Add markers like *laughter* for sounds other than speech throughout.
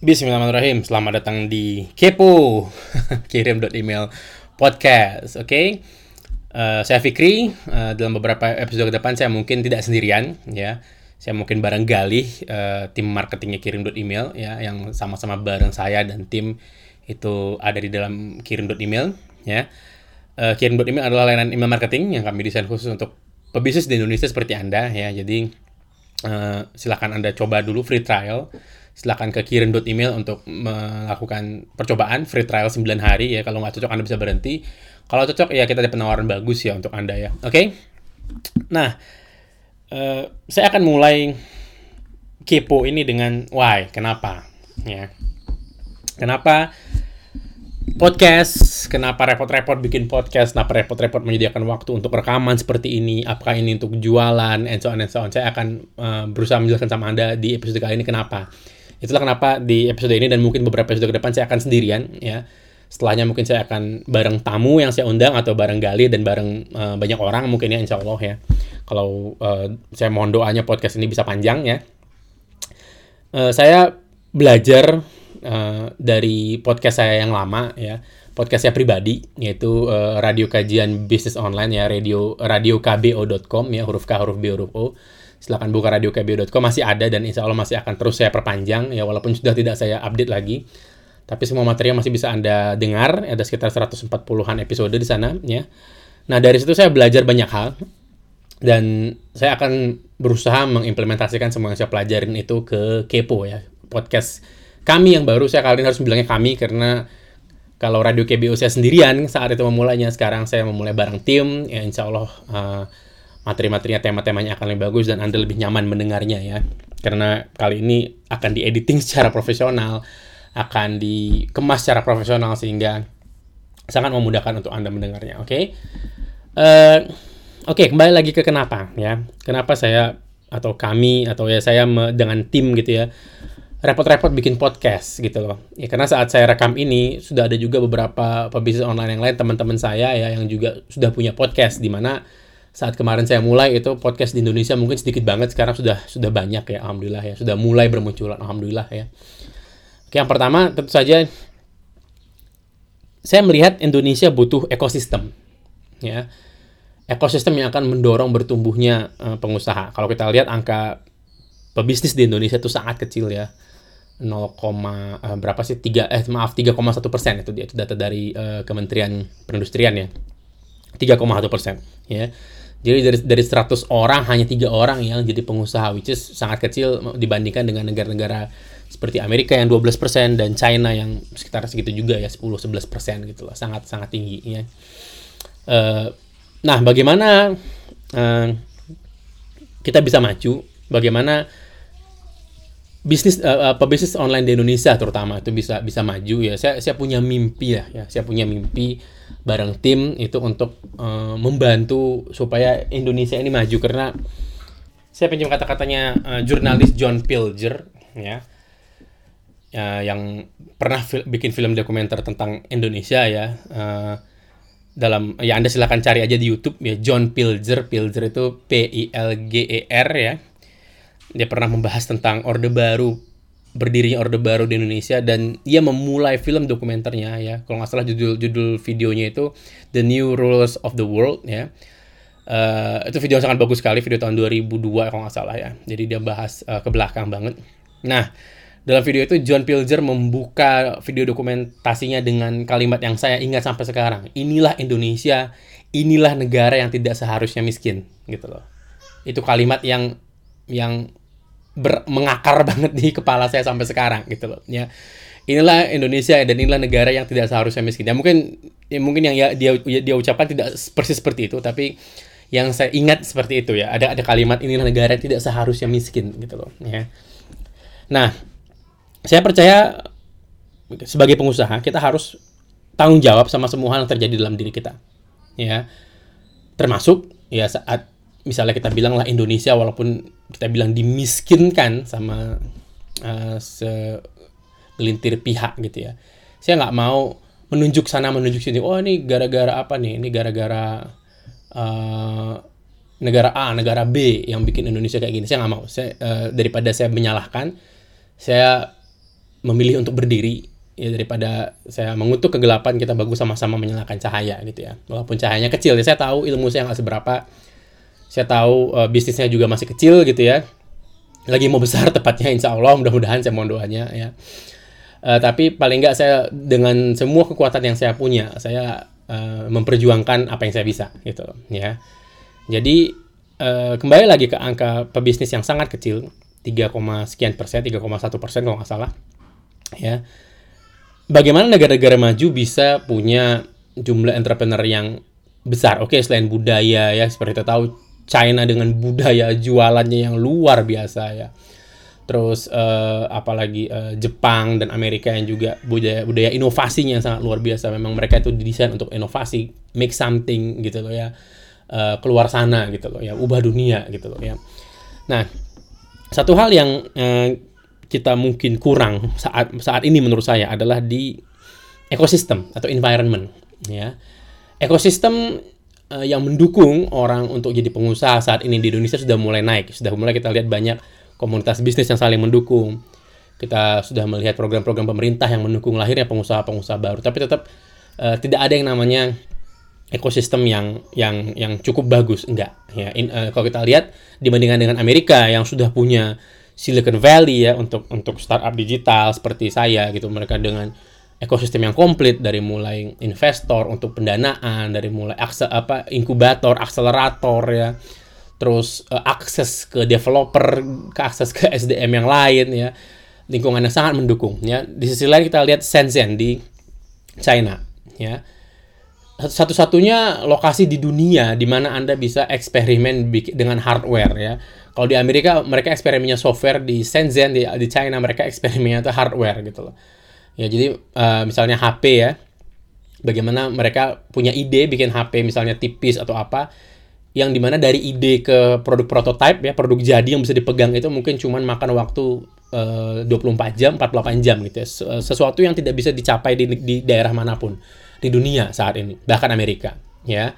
Bismillahirrahmanirrahim. Selamat datang di Kepo. *laughs* Kirim email podcast. Oke. Okay? Uh, saya Fikri. Uh, dalam beberapa episode ke depan saya mungkin tidak sendirian ya. Saya mungkin bareng Galih uh, tim marketingnya kirim email ya yang sama-sama bareng saya dan tim itu ada di dalam kirim email ya. Uh, kirim email adalah layanan email marketing yang kami desain khusus untuk pebisnis di Indonesia seperti Anda ya. Jadi uh, silakan Anda coba dulu free trial silahkan ke kirim.email untuk melakukan percobaan. Free trial 9 hari ya. Kalau nggak cocok Anda bisa berhenti. Kalau cocok ya kita ada penawaran bagus ya untuk Anda ya. Oke? Okay? nah uh, saya akan mulai kepo ini dengan why. Kenapa? Ya. Kenapa podcast? Kenapa repot-repot bikin podcast? Kenapa repot-repot menyediakan waktu untuk rekaman seperti ini? Apakah ini untuk jualan? And so on and so on. Saya akan uh, berusaha menjelaskan sama anda di episode kali ini kenapa Itulah kenapa di episode ini dan mungkin beberapa episode ke depan saya akan sendirian ya. Setelahnya mungkin saya akan bareng tamu yang saya undang atau bareng Gali dan bareng uh, banyak orang mungkin ya insya Allah ya. Kalau uh, saya mohon doanya podcast ini bisa panjang ya. Uh, saya belajar uh, dari podcast saya yang lama ya podcast saya pribadi yaitu uh, radio kajian bisnis online ya radio radiokbo.com ya huruf k huruf b huruf o silahkan buka radiokbo.com masih ada dan insya Allah masih akan terus saya perpanjang. Ya walaupun sudah tidak saya update lagi. Tapi semua materi masih bisa anda dengar. Ada sekitar 140-an episode di sana ya. Nah dari situ saya belajar banyak hal. Dan saya akan berusaha mengimplementasikan semua yang saya pelajarin itu ke Kepo ya. Podcast kami yang baru saya kali ini harus bilangnya kami karena kalau radio KBO saya sendirian saat itu memulainya sekarang saya memulai bareng tim. Ya insya Allah uh, materi-materinya tema-temanya akan lebih bagus dan Anda lebih nyaman mendengarnya ya. Karena kali ini akan diediting secara profesional, akan dikemas secara profesional sehingga sangat memudahkan untuk Anda mendengarnya, oke? Okay? Uh, eh, oke, okay, kembali lagi ke kenapa ya. Kenapa saya atau kami atau ya saya dengan tim gitu ya repot-repot bikin podcast gitu loh. Ya karena saat saya rekam ini sudah ada juga beberapa pebisnis online yang lain teman-teman saya ya yang juga sudah punya podcast di mana saat kemarin saya mulai itu podcast di Indonesia mungkin sedikit banget sekarang sudah sudah banyak ya alhamdulillah ya sudah mulai bermunculan alhamdulillah ya. Oke yang pertama tentu saja saya melihat Indonesia butuh ekosistem ya. Ekosistem yang akan mendorong bertumbuhnya uh, pengusaha. Kalau kita lihat angka pebisnis di Indonesia itu sangat kecil ya. 0, uh, berapa sih? 3 eh maaf 3,1 persen itu dia itu data dari uh, Kementerian Perindustrian ya 3,1 persen ya jadi dari dari 100 orang hanya tiga orang yang jadi pengusaha, which is sangat kecil dibandingkan dengan negara-negara seperti Amerika yang 12% dan China yang sekitar segitu juga ya 10-11% gitu loh, sangat sangat tinggi ya. Uh, nah, bagaimana uh, kita bisa maju? Bagaimana bisnis uh, uh, pebisnis online di Indonesia terutama itu bisa bisa maju ya. Saya saya punya mimpi ya, ya. Saya punya mimpi bareng tim itu untuk uh, membantu supaya Indonesia ini maju. Karena saya pinjam kata-katanya uh, jurnalis John Pilger ya uh, yang pernah fil bikin film dokumenter tentang Indonesia ya uh, dalam ya Anda silahkan cari aja di YouTube ya John Pilger. Pilger itu P I L G E R ya dia pernah membahas tentang Orde Baru berdirinya Orde Baru di Indonesia dan ia memulai film dokumenternya ya. Kalau nggak salah judul judul videonya itu The New Rules of the World ya. Uh, itu video yang sangat bagus sekali video tahun 2002 kalau nggak salah ya. Jadi dia bahas uh, ke belakang banget. Nah dalam video itu John Pilger membuka video dokumentasinya dengan kalimat yang saya ingat sampai sekarang. Inilah Indonesia inilah negara yang tidak seharusnya miskin gitu loh. Itu kalimat yang yang ber, mengakar *laughs* banget di kepala saya sampai sekarang gitu loh. Ya inilah Indonesia dan inilah negara yang tidak seharusnya miskin. Ya mungkin ya mungkin yang ya dia dia ucapkan tidak persis seperti itu tapi yang saya ingat seperti itu ya. Ada ada kalimat inilah negara yang tidak seharusnya miskin gitu loh ya. Nah saya percaya sebagai pengusaha kita harus tanggung jawab sama semua hal yang terjadi dalam diri kita ya. Termasuk ya saat misalnya kita bilang lah Indonesia walaupun kita bilang dimiskinkan sama uh, segelintir pihak gitu ya. Saya nggak mau menunjuk sana menunjuk sini. Oh ini gara-gara apa nih? Ini gara-gara uh, negara A negara B yang bikin Indonesia kayak gini. Saya nggak mau. Saya uh, daripada saya menyalahkan saya memilih untuk berdiri ya daripada saya mengutuk kegelapan kita bagus sama-sama menyalakan cahaya gitu ya. Walaupun cahayanya kecil ya saya tahu ilmu saya nggak seberapa saya tahu uh, bisnisnya juga masih kecil gitu ya. Lagi mau besar *laughs* tepatnya insya Allah mudah-mudahan saya mohon doanya ya. Uh, tapi paling nggak saya dengan semua kekuatan yang saya punya saya uh, memperjuangkan apa yang saya bisa gitu ya. Jadi uh, kembali lagi ke angka pebisnis yang sangat kecil 3, sekian persen 3,1 persen kalau nggak salah ya. Bagaimana negara-negara maju bisa punya jumlah entrepreneur yang besar. Oke, selain budaya ya, seperti kita tahu China dengan budaya jualannya yang luar biasa ya. Terus uh, apalagi uh, Jepang dan Amerika yang juga budaya budaya inovasinya yang sangat luar biasa. Memang mereka itu didesain untuk inovasi, make something gitu loh ya. Uh, keluar sana gitu loh ya, ubah dunia gitu loh ya. Nah, satu hal yang uh, kita mungkin kurang saat saat ini menurut saya adalah di ekosistem atau environment ya ekosistem uh, yang mendukung orang untuk jadi pengusaha saat ini di Indonesia sudah mulai naik. Sudah mulai kita lihat banyak komunitas bisnis yang saling mendukung. Kita sudah melihat program-program pemerintah yang mendukung lahirnya pengusaha-pengusaha baru. Tapi tetap uh, tidak ada yang namanya ekosistem yang yang yang cukup bagus. Enggak. Ya In, uh, kalau kita lihat dibandingkan dengan Amerika yang sudah punya Silicon Valley ya untuk untuk startup digital seperti saya gitu. Mereka dengan ekosistem yang komplit dari mulai investor untuk pendanaan dari mulai akse, apa inkubator akselerator ya terus uh, akses ke developer ke akses ke SDM yang lain ya lingkungan yang sangat mendukung ya di sisi lain kita lihat Shenzhen di China ya satu-satunya lokasi di dunia di mana Anda bisa eksperimen dengan hardware ya. Kalau di Amerika mereka eksperimennya software, di Shenzhen di, di China mereka eksperimennya itu hardware gitu loh. Ya jadi uh, misalnya HP ya, bagaimana mereka punya ide bikin HP misalnya tipis atau apa, yang di mana dari ide ke produk prototype ya produk jadi yang bisa dipegang itu mungkin cuma makan waktu uh, 24 jam, 48 jam gitu ya. Sesuatu yang tidak bisa dicapai di, di daerah mana pun di dunia saat ini, bahkan Amerika, ya.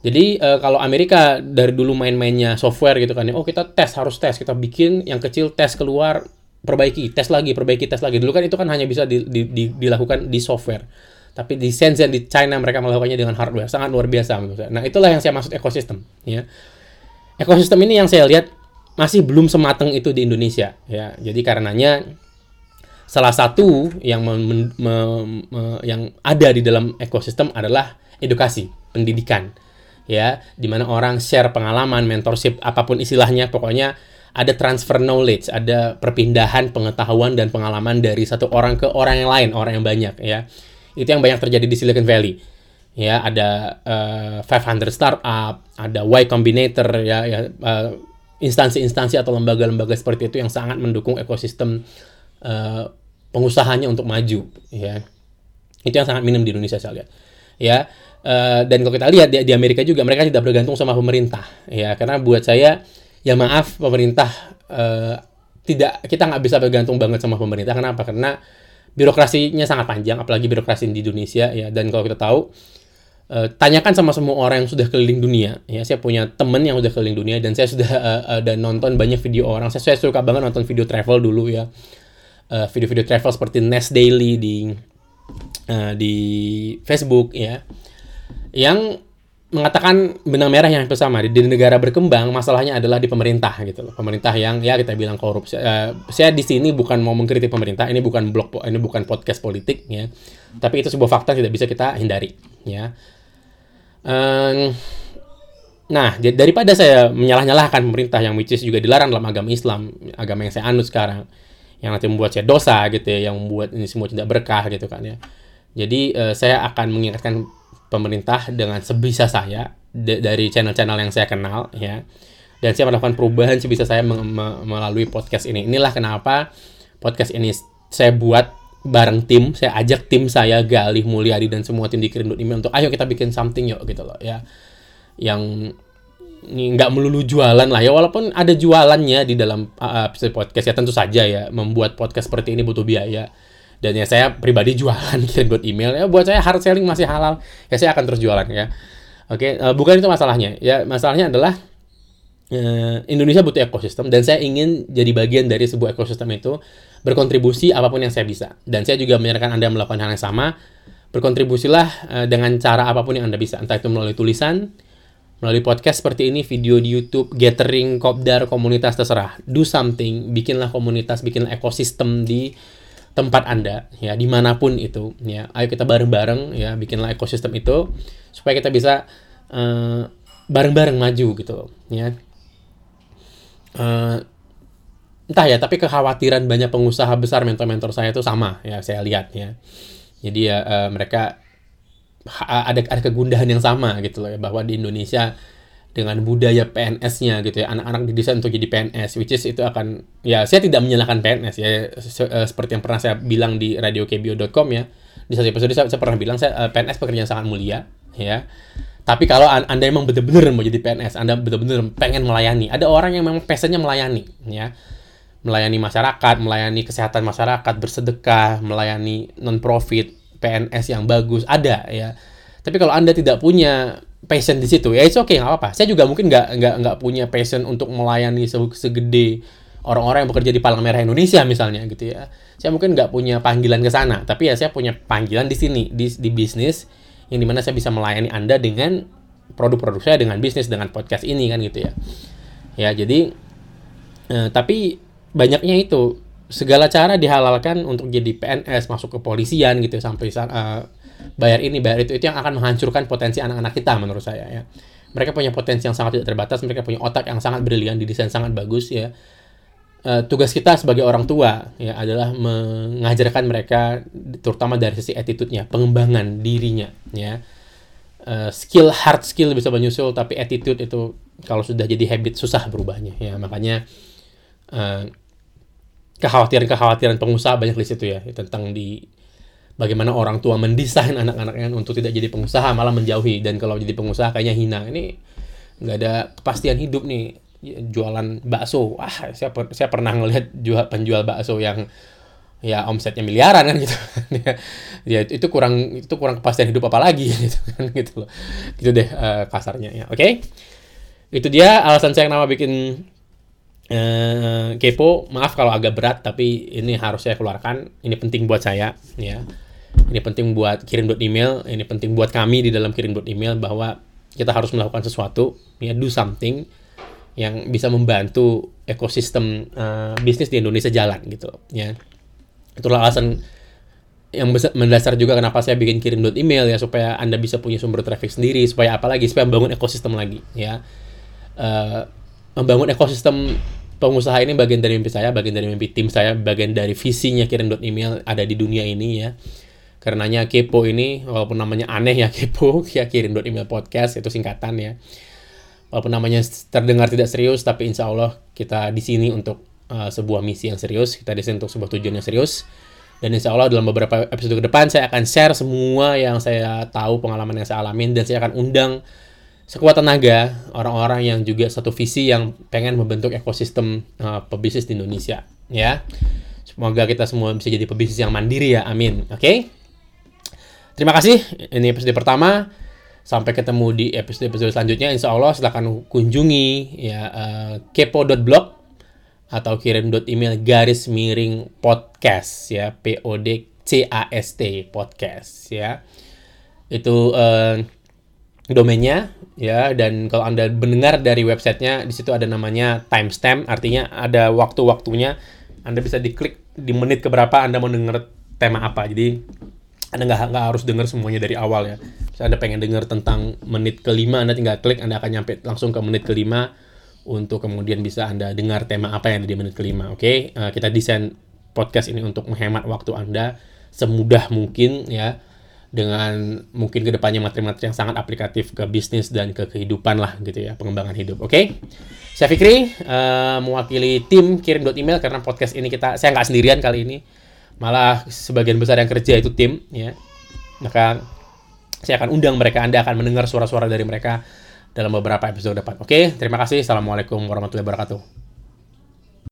Jadi uh, kalau Amerika dari dulu main-mainnya software gitu kan, ya, oh kita tes harus tes, kita bikin yang kecil tes keluar, perbaiki, tes lagi, perbaiki, tes lagi. Dulu kan itu kan hanya bisa di, di, di, dilakukan di software. Tapi di Shenzhen di China mereka melakukannya dengan hardware, sangat luar biasa. Nah itulah yang saya maksud ekosistem, ya. Ekosistem ini yang saya lihat masih belum semateng itu di Indonesia, ya. Jadi karenanya salah satu yang me, me, me, yang ada di dalam ekosistem adalah edukasi, pendidikan. Ya, di mana orang share pengalaman, mentorship, apa pun istilahnya, pokoknya ada transfer knowledge, ada perpindahan pengetahuan dan pengalaman dari satu orang ke orang yang lain, orang yang banyak ya. Itu yang banyak terjadi di Silicon Valley. Ya, ada uh, eh, 500 startup, ada Y Combinator ya, ya uh, instansi-instansi atau lembaga-lembaga seperti itu yang sangat mendukung ekosistem uh, pengusahanya untuk maju ya itu yang sangat minim di Indonesia saya lihat ya uh, dan kalau kita lihat di, di Amerika juga mereka tidak bergantung sama pemerintah ya karena buat saya ya maaf pemerintah uh, tidak kita nggak bisa bergantung banget sama pemerintah. Kenapa? Karena birokrasinya sangat panjang apalagi birokrasi di Indonesia ya. Dan kalau kita tahu uh, tanyakan sama semua orang yang sudah keliling dunia ya. Saya punya temen yang sudah keliling dunia dan saya sudah uh, uh, dan nonton banyak video orang. Saya, saya suka banget nonton video travel dulu ya. Eh, video-video uh, travel seperti Nest Daily di uh, di Facebook ya. Yang mengatakan benang merah yang bersama di, di negara berkembang masalahnya adalah di pemerintah gitu loh. Pemerintah yang ya kita bilang korupsi uh, saya di sini bukan mau mengkritik pemerintah ini bukan blog ini bukan podcast politik ya. Tapi itu sebuah fakta tidak bisa kita hindari ya. Um, nah daripada saya menyalah-nyalahkan pemerintah yang which is juga dilarang dalam agama Islam agama yang saya anut sekarang yang nanti membuat saya dosa gitu ya, yang membuat ini semua tidak berkah gitu kan ya. Jadi uh, saya akan mengingatkan pemerintah dengan sebisa saya dari channel-channel yang saya kenal ya. Dan saya melakukan perubahan sebisa saya melalui podcast ini. Inilah kenapa podcast ini saya buat bareng tim, saya ajak tim saya Galih Mulyadi dan semua tim di Kirim Email untuk ayo kita bikin something yuk gitu loh ya. Yang nggak melulu jualan lah ya walaupun ada jualannya di dalam uh, podcast ya tentu saja ya membuat podcast seperti ini butuh biaya dan ya saya pribadi jualan *laughs* kirim buat email ya buat saya hard selling masih halal ya saya akan terus jualan ya oke uh, bukan itu masalahnya ya masalahnya adalah uh, Indonesia butuh ekosistem dan saya ingin jadi bagian dari sebuah ekosistem itu berkontribusi apa pun yang saya bisa. Dan saya juga menyarankan Anda melakukan hal yang sama. Berkontribusilah uh, dengan cara apa pun yang Anda bisa, entah itu melalui tulisan, melalui podcast seperti ini, video di YouTube, gathering, kopdar, komunitas terserah. Do something, bikinlah komunitas, bikinlah ekosistem di tempat Anda, ya di mana pun itu, ya. Ayo kita bareng-bareng, ya, bikinlah ekosistem itu supaya kita bisa uh, bareng-bareng maju gitu, ya. Uh, entah ya tapi kekhawatiran banyak pengusaha besar mentor-mentor saya itu sama ya saya lihat ya jadi ya uh, mereka ada ada kegundahan yang sama gitu loh ya bahwa di Indonesia dengan budaya PNS-nya gitu ya. Anak-anak didesain untuk jadi PNS which is itu akan ya saya tidak menyalahkan PNS ya. Se uh, seperti yang pernah saya bilang di radiokebio.com ya. Di satu episode saya, saya pernah bilang saya uh, PNS pekerjaan sangat mulia ya. Tapi kalau anda emang benar-benar mau jadi PNS anda benar-benar pengen melayani. Ada orang yang memang passionnya melayani ya. Melayani masyarakat, melayani kesehatan masyarakat, bersedekah, melayani non-profit, PNS yang bagus, ada ya. Tapi kalau Anda tidak punya passion di situ, ya itu oke, okay, nggak apa-apa. Saya juga mungkin nggak nggak nggak punya passion untuk melayani segede orang-orang yang bekerja di Palang Merah Indonesia misalnya gitu ya. Saya mungkin nggak punya panggilan ke sana, tapi ya saya punya panggilan di sini di, di bisnis yang di mana saya bisa melayani Anda dengan produk-produk saya dengan bisnis dengan podcast ini kan gitu ya. Ya jadi eh, tapi banyaknya itu segala cara dihalalkan untuk jadi PNS masuk ke polisian gitu sampai uh, bayar ini bayar itu itu yang akan menghancurkan potensi anak-anak kita menurut saya ya. Mereka punya potensi yang sangat tidak terbatas mereka punya otak yang sangat brilian didesain sangat bagus ya. Uh, tugas kita sebagai orang tua ya adalah mengajarkan mereka terutama dari sisi attitude-nya pengembangan dirinya ya. Uh, skill hard skill bisa menyusul tapi attitude itu kalau sudah jadi habit susah berubahnya ya. Makanya uh, kekhawatiran-kekhawatiran pengusaha banyak di situ ya tentang di bagaimana orang tua mendesain anak-anaknya untuk tidak jadi pengusaha malah menjauhi. Dan kalau jadi pengusaha kayaknya hina. Ini nggak ada kepastian hidup nih. Jualan bakso. Ah saya saya pernah ngelihat jual penjual bakso yang ya omsetnya miliaran kan gitu. Ya, *laughs* ya itu kurang itu kurang kepastian hidup apa lagi *laughs* gitu kan gitu loh. Gitu deh uh, kasarnya ya. Oke? Okay? itu dia alasan saya kenapa bikin eh, kepo. Maaf kalau agak berat tapi ini harus saya keluarkan. Ini penting buat saya ya ini penting buat kirim dot email ini penting buat kami di dalam kirim dot email bahwa kita harus melakukan sesuatu ya do something yang bisa membantu ekosistem uh, bisnis di Indonesia jalan gitu ya itulah alasan yang mendasar juga kenapa saya bikin kirim dot email ya supaya anda bisa punya sumber traffic sendiri supaya apalagi supaya membangun ekosistem lagi ya uh, membangun ekosistem pengusaha ini bagian dari mimpi saya, bagian dari mimpi tim saya, bagian dari visinya kirim dot email ada di dunia ini ya. Karenanya kepo ini walaupun namanya aneh ya *laughs* kepo ya kirim dot email podcast itu singkatan ya. Walaupun namanya terdengar tidak serius tapi insya Allah kita di sini untuk uh, sebuah misi yang serius, kita di sini untuk sebuah tujuan yang serius. Dan insya Allah dalam beberapa episode ke depan saya akan share semua yang saya tahu, pengalaman yang saya alamin, dan saya akan undang sekuat tenaga orang-orang yang juga satu visi yang pengen membentuk ekosistem uh, pebisnis di Indonesia ya semoga kita semua bisa jadi pebisnis yang mandiri ya amin oke okay? Terima kasih. Ini episode pertama. Sampai ketemu di episode-episode selanjutnya. Insya Allah silahkan kunjungi ya uh, kepo.blog atau kirim email garis miring podcast ya p o d c a s t podcast ya. Itu uh, domainnya ya dan kalau anda mendengar dari websitenya di situ ada namanya timestamp. Artinya ada waktu-waktunya. Anda bisa diklik di menit keberapa anda mau dengar tema apa. Jadi anda nggak harus dengar semuanya dari awal ya Misalnya anda pengen dengar tentang menit kelima anda tinggal klik anda akan nyampe langsung ke menit kelima untuk kemudian bisa anda dengar tema apa yang ada di menit kelima oke okay? uh, kita desain podcast ini untuk menghemat waktu anda semudah mungkin ya dengan mungkin ke depannya materi-materi yang sangat aplikatif ke bisnis dan ke kehidupan lah gitu ya pengembangan hidup oke okay? saya Fikri uh, mewakili tim kirim email karena podcast ini kita saya nggak sendirian kali ini malah sebagian besar yang kerja itu tim ya. Maka saya akan undang mereka anda akan mendengar suara-suara dari mereka dalam beberapa episode depan. Oke terima kasih. Assalamualaikum warahmatullahi wabarakatuh